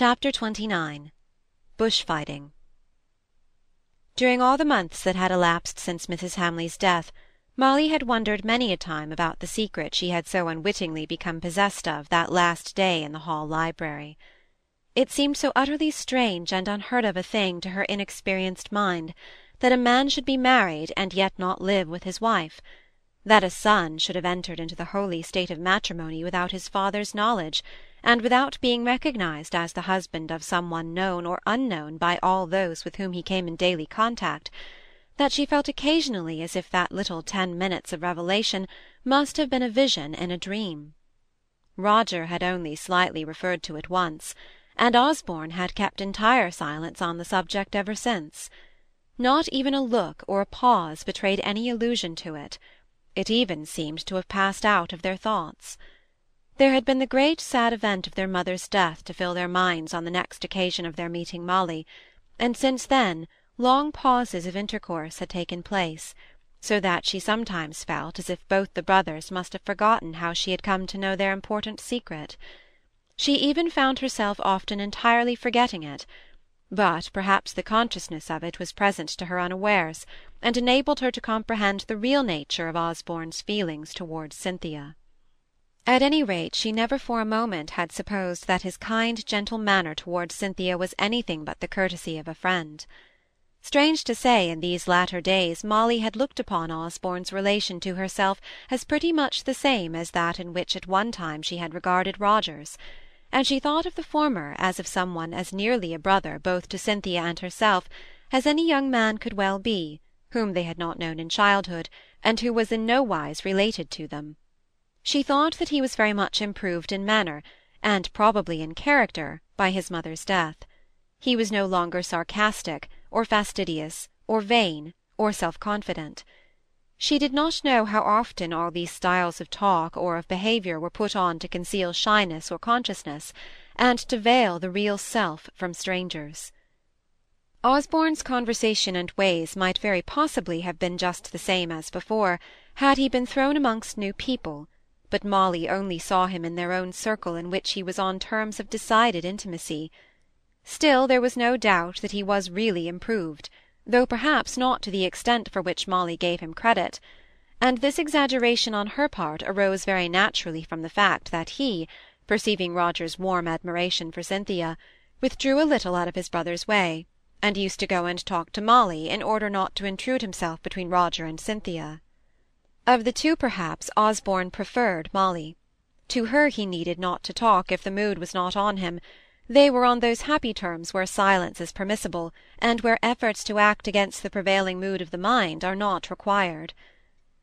Chapter XXIX Bush-fighting During all the months that had elapsed since Mrs. Hamley's death, Molly had wondered many a time about the secret she had so unwittingly become possessed of that last day in the hall library. It seemed so utterly strange and unheard of a thing to her inexperienced mind, that a man should be married and yet not live with his wife that a son should have entered into the holy state of matrimony without his father's knowledge, and without being recognized as the husband of some one known or unknown by all those with whom he came in daily contact, that she felt occasionally as if that little ten minutes of revelation must have been a vision in a dream. Roger had only slightly referred to it once, and Osborne had kept entire silence on the subject ever since. Not even a look or a pause betrayed any allusion to it it even seemed to have passed out of their thoughts. There had been the great sad event of their mother's death to fill their minds on the next occasion of their meeting Molly, and since then long pauses of intercourse had taken place, so that she sometimes felt as if both the brothers must have forgotten how she had come to know their important secret. She even found herself often entirely forgetting it, but perhaps the consciousness of it was present to her unawares, and enabled her to comprehend the real nature of Osborne's feelings towards Cynthia. At any rate, she never for a moment had supposed that his kind, gentle manner towards Cynthia was anything but the courtesy of a friend. Strange to say, in these latter days Molly had looked upon Osborne's relation to herself as pretty much the same as that in which at one time she had regarded Roger's and she thought of the former as of some one as nearly a brother both to Cynthia and herself as any young man could well be, whom they had not known in childhood, and who was in nowise related to them. She thought that he was very much improved in manner, and probably in character, by his mother's death. He was no longer sarcastic, or fastidious, or vain, or self-confident. She did not know how often all these styles of talk or of behaviour were put on to conceal shyness or consciousness, and to veil the real self from strangers. Osborne's conversation and ways might very possibly have been just the same as before, had he been thrown amongst new people, but Molly only saw him in their own circle in which he was on terms of decided intimacy. Still there was no doubt that he was really improved though perhaps not to the extent for which Molly gave him credit; and this exaggeration on her part arose very naturally from the fact that he, perceiving Roger's warm admiration for Cynthia, withdrew a little out of his brother's way, and used to go and talk to Molly in order not to intrude himself between Roger and Cynthia. Of the two, perhaps, Osborne preferred Molly. To her he needed not to talk if the mood was not on him they were on those happy terms where silence is permissible, and where efforts to act against the prevailing mood of the mind are not required.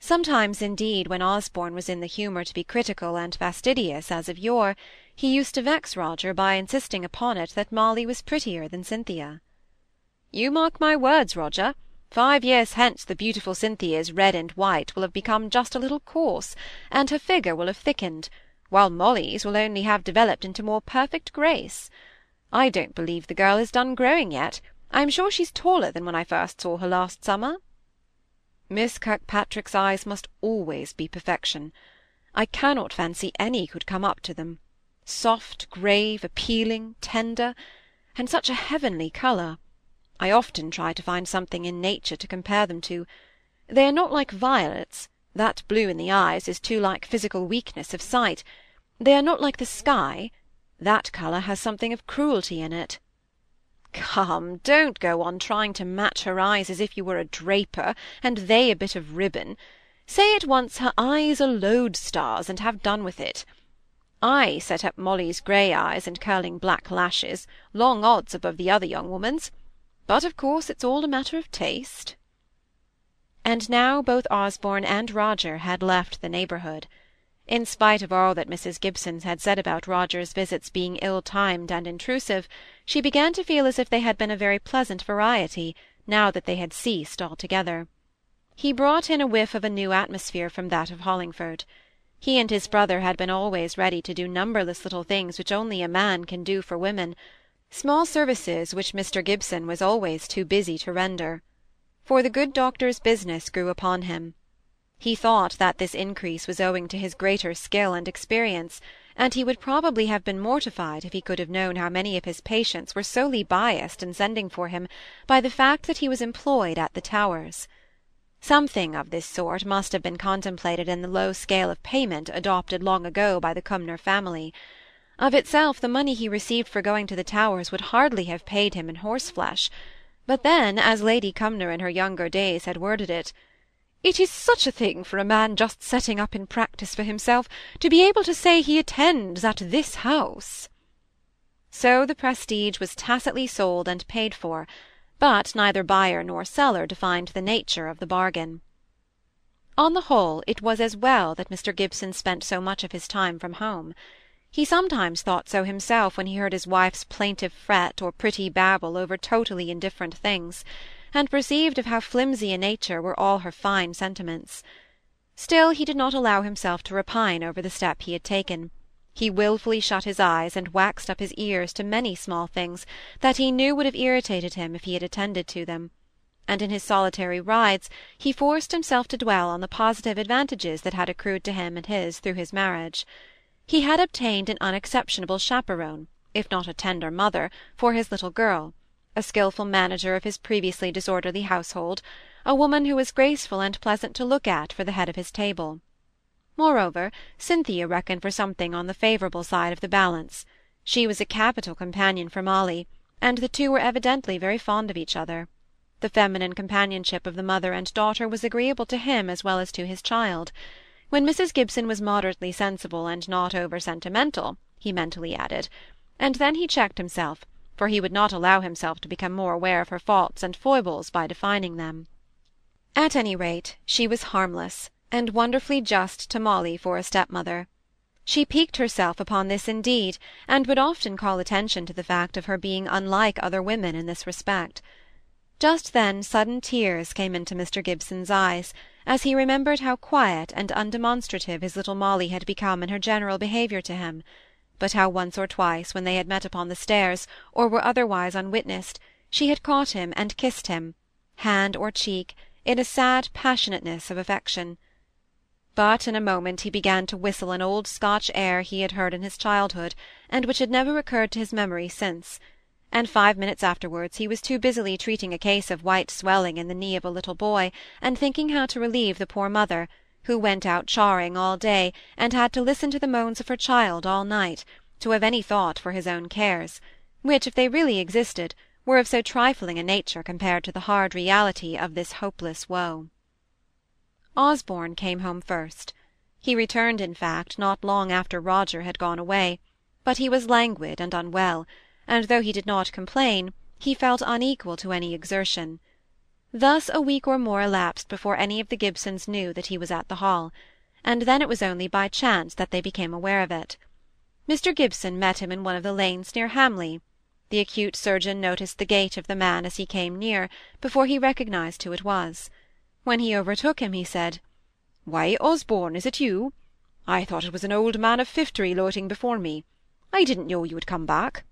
Sometimes, indeed, when Osborne was in the humour to be critical and fastidious as of yore, he used to vex Roger by insisting upon it that Molly was prettier than Cynthia. "You mark my words, Roger. Five years hence the beautiful Cynthia's red and white will have become just a little coarse, and her figure will have thickened, while Molly's will only have developed into more perfect grace. I don't believe the girl has done growing yet. I'm sure she's taller than when I first saw her last summer. Miss Kirkpatrick's eyes must always be perfection. I cannot fancy any could come up to them. Soft, grave, appealing, tender, and such a heavenly colour. I often try to find something in nature to compare them to. They are not like violets, that blue in the eyes is too like physical weakness of sight. They are not like the sky. That colour has something of cruelty in it. Come, don't go on trying to match her eyes as if you were a draper, and they a bit of ribbon. Say at once her eyes are lodestars, and have done with it. I set up Molly's grey eyes and curling black lashes, long odds above the other young woman's. But of course it's all a matter of taste and now both Osborne and Roger had left the neighbourhood. In spite of all that Mrs. Gibson had said about Roger's visits being ill-timed and intrusive, she began to feel as if they had been a very pleasant variety, now that they had ceased altogether. He brought in a whiff of a new atmosphere from that of Hollingford. He and his brother had been always ready to do numberless little things which only a man can do for women, small services which Mr. Gibson was always too busy to render for the good doctor's business grew upon him. He thought that this increase was owing to his greater skill and experience, and he would probably have been mortified if he could have known how many of his patients were solely biassed in sending for him by the fact that he was employed at the Towers. Something of this sort must have been contemplated in the low scale of payment adopted long ago by the Cumnor family. Of itself the money he received for going to the Towers would hardly have paid him in horseflesh; but then, as Lady Cumnor in her younger days had worded it, "It is such a thing for a man just setting up in practice for himself to be able to say he attends at this house." So the prestige was tacitly sold and paid for but neither buyer nor seller defined the nature of the bargain. On the whole, it was as well that Mr. Gibson spent so much of his time from home. He sometimes thought so himself when he heard his wife's plaintive fret or pretty babble over totally indifferent things, and perceived of how flimsy a nature were all her fine sentiments. Still he did not allow himself to repine over the step he had taken he wilfully shut his eyes and waxed up his ears to many small things that he knew would have irritated him if he had attended to them and in his solitary rides he forced himself to dwell on the positive advantages that had accrued to him and his through his marriage. He had obtained an unexceptionable chaperon, if not a tender mother, for his little girl, a skilful manager of his previously disorderly household, a woman who was graceful and pleasant to look at for the head of his table. Moreover, Cynthia reckoned for something on the favourable side of the balance. She was a capital companion for Molly, and the two were evidently very fond of each other. The feminine companionship of the mother and daughter was agreeable to him as well as to his child. When Mrs. Gibson was moderately sensible and not over sentimental, he mentally added, and then he checked himself, for he would not allow himself to become more aware of her faults and foibles by defining them. At any rate, she was harmless and wonderfully just to Molly for a stepmother. She piqued herself upon this indeed, and would often call attention to the fact of her being unlike other women in this respect. Just then sudden tears came into Mr. Gibson's eyes, as he remembered how quiet and undemonstrative his little Molly had become in her general behaviour to him, but how once or twice, when they had met upon the stairs, or were otherwise unwitnessed, she had caught him and kissed him, hand or cheek, in a sad passionateness of affection but in a moment he began to whistle an old Scotch air he had heard in his childhood, and which had never recurred to his memory since, and five minutes afterwards he was too busily treating a case of white swelling in the knee of a little boy, and thinking how to relieve the poor mother, who went out charring all day, and had to listen to the moans of her child all night, to have any thought for his own cares, which, if they really existed, were of so trifling a nature compared to the hard reality of this hopeless woe. Osborne came home first. He returned, in fact, not long after Roger had gone away, but he was languid and unwell, and though he did not complain, he felt unequal to any exertion. Thus a week or more elapsed before any of the Gibsons knew that he was at the Hall, and then it was only by chance that they became aware of it. Mr. Gibson met him in one of the lanes near Hamley. The acute surgeon noticed the gait of the man as he came near, before he recognised who it was. When he overtook him, he said, "Why, Osborne, is it you? I thought it was an old man of fifty loitering before me. I didn't know you had come back."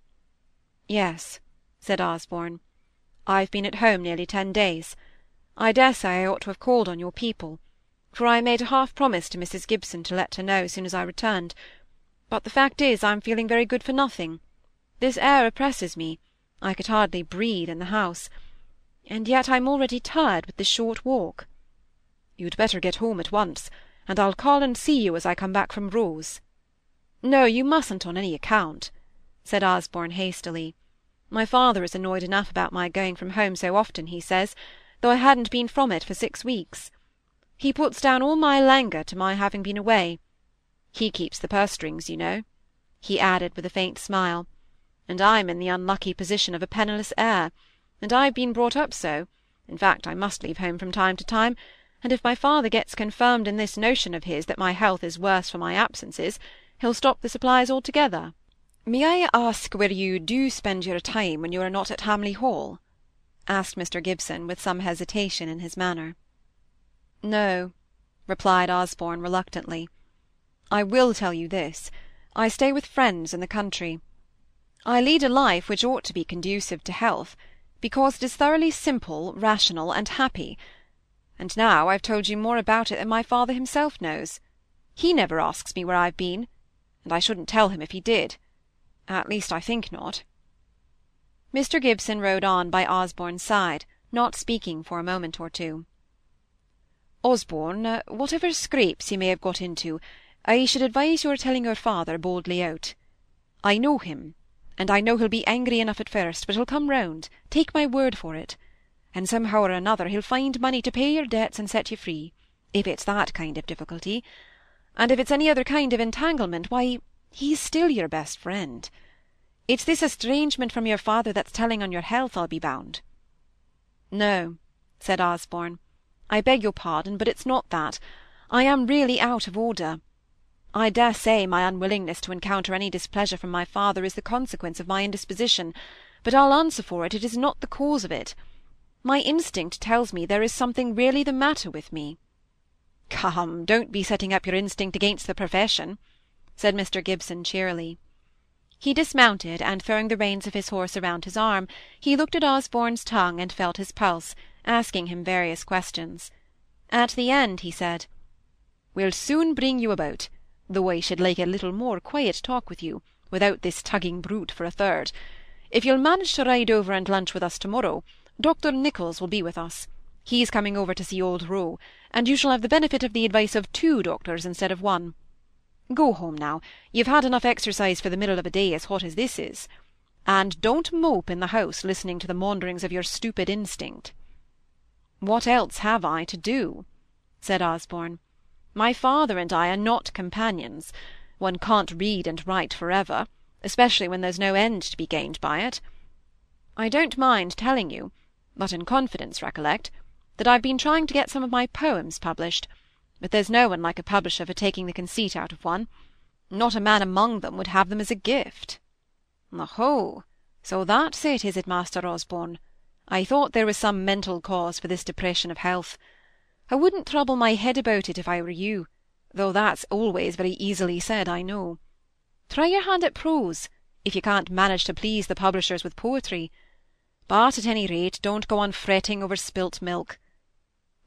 "Yes," said Osborne. "I've been at home nearly ten days. I dare say I ought to have called on your people, for I made a half promise to Mrs. Gibson to let her know as soon as I returned; but the fact is I'm feeling very good for nothing. This air oppresses me; I could hardly breathe in the house and yet I'm already tired with this short walk." "You'd better get home at once, and I'll call and see you as I come back from Rose." "No, you mustn't on any account," said Osborne hastily. "My father is annoyed enough about my going from home so often, he says, though I hadn't been from it for six weeks. He puts down all my languor to my having been away. He keeps the purse strings, you know," he added with a faint smile, "and I'm in the unlucky position of a penniless heir and I've been brought up so; in fact, I must leave home from time to time, and if my father gets confirmed in this notion of his that my health is worse for my absences, he'll stop the supplies altogether." "May I ask where you do spend your time when you are not at Hamley Hall?" asked Mr. Gibson, with some hesitation in his manner. "No," replied Osborne reluctantly. "I will tell you this. I stay with friends in the country. I lead a life which ought to be conducive to health because it is thoroughly simple, rational, and happy. And now I've told you more about it than my father himself knows. He never asks me where I've been, and I shouldn't tell him if he did. At least I think not. Mr Gibson rode on by Osborne's side, not speaking for a moment or two. Osborne, uh, whatever scrapes you may have got into, I should advise your telling your father boldly out. I know him, and I know he'll be angry enough at first, but he'll come round, take my word for it, and somehow or another he'll find money to pay your debts and set you free, if it's that kind of difficulty, and if it's any other kind of entanglement, why, he's still your best friend. It's this estrangement from your father that's telling on your health, I'll be bound. No, said Osborne. I beg your pardon, but it's not that. I am really out of order. I dare say my unwillingness to encounter any displeasure from my father is the consequence of my indisposition, but I'll answer for it, it is not the cause of it. My instinct tells me there is something really the matter with me. Come, don't be setting up your instinct against the profession, said Mr Gibson cheerily. He dismounted, and throwing the reins of his horse around his arm, he looked at Osborne's tongue and felt his pulse, asking him various questions. At the end he said, We'll soon bring you about though I should like a little more quiet talk with you, without this tugging brute for a third. If you'll manage to ride over and lunch with us to-morrow, Dr. Nicholls will be with us. He's coming over to see old Roe, and you shall have the benefit of the advice of two doctors instead of one. Go home now. You've had enough exercise for the middle of a day as hot as this is. And don't mope in the house listening to the maunderings of your stupid instinct. What else have I to do? said Osborne. My father and I are not companions. One can't read and write for ever, especially when there's no end to be gained by it. I don't mind telling you, but in confidence, recollect, that I've been trying to get some of my poems published, but there's no one like a publisher for taking the conceit out of one. Not a man among them would have them as a gift. Oho! So that's it, is it, Master Osborne? I thought there was some mental cause for this depression of health. I wouldn't trouble my head about it if I were you, though that's always very easily said, I know. Try your hand at prose, if you can't manage to please the publishers with poetry. But at any rate, don't go on fretting over spilt milk.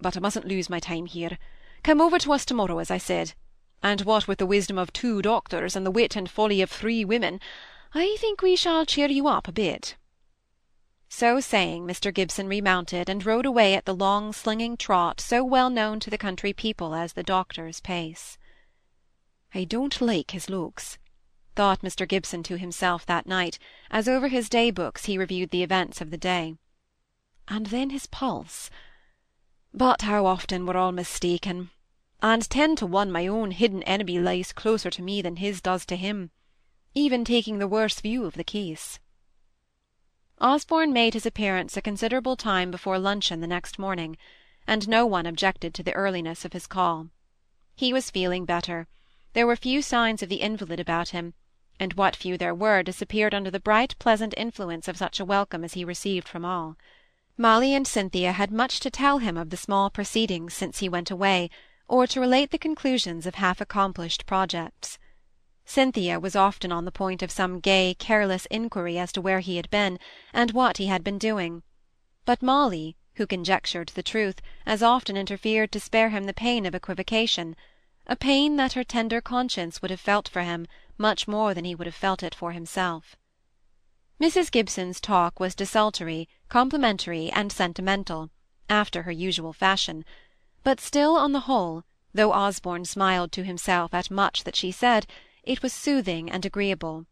But I mustn't lose my time here. Come over to us to-morrow, as I said, and what with the wisdom of two doctors and the wit and folly of three women, I think we shall cheer you up a bit. So saying, Mr Gibson remounted, and rode away at the long slinging trot so well known to the country people as the doctor's pace. I don't like his looks, thought Mr Gibson to himself that night, as over his day books he reviewed the events of the day. And then his pulse. But how often we're all mistaken, and ten to one my own hidden enemy lies closer to me than his does to him, even taking the worse view of the case. Osborne made his appearance a considerable time before luncheon the next morning, and no one objected to the earliness of his call. He was feeling better; there were few signs of the invalid about him, and what few there were disappeared under the bright pleasant influence of such a welcome as he received from all. Molly and Cynthia had much to tell him of the small proceedings since he went away, or to relate the conclusions of half-accomplished projects. Cynthia was often on the point of some gay, careless inquiry as to where he had been, and what he had been doing; but Molly, who conjectured the truth, as often interfered to spare him the pain of equivocation, a pain that her tender conscience would have felt for him much more than he would have felt it for himself. Mrs Gibson's talk was desultory, complimentary, and sentimental, after her usual fashion, but still, on the whole, though Osborne smiled to himself at much that she said, it was soothing and agreeable.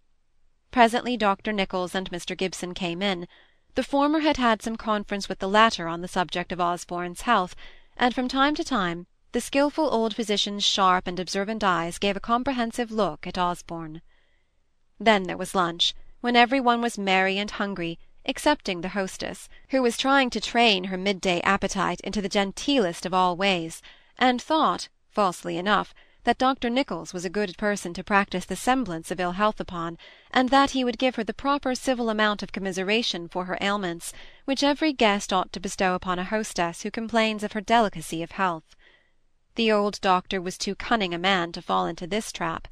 Presently Dr. Nicholls and Mr. Gibson came in. The former had had some conference with the latter on the subject of Osborne's health, and from time to time the skilful old physician's sharp and observant eyes gave a comprehensive look at Osborne. Then there was lunch, when every one was merry and hungry, excepting the hostess, who was trying to train her midday appetite into the genteelest of all ways, and thought, falsely enough, that Dr. Nicholls was a good person to practise the semblance of ill health upon, and that he would give her the proper civil amount of commiseration for her ailments, which every guest ought to bestow upon a hostess who complains of her delicacy of health. The old doctor was too cunning a man to fall into this trap.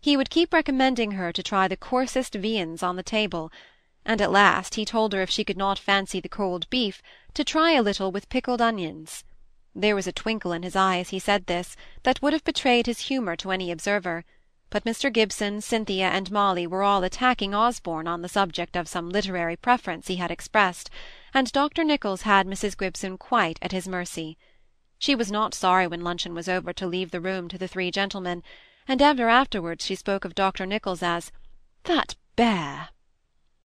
He would keep recommending her to try the coarsest viands on the table, and at last he told her if she could not fancy the cold beef, to try a little with pickled onions. There was a twinkle in his eye as he said this, that would have betrayed his humour to any observer, but Mr. Gibson, Cynthia, and Molly were all attacking Osborne on the subject of some literary preference he had expressed, and Dr. Nicholls had Mrs. Gibson quite at his mercy. She was not sorry when luncheon was over to leave the room to the three gentlemen, and ever afterwards she spoke of Dr. Nicholls as "that bear."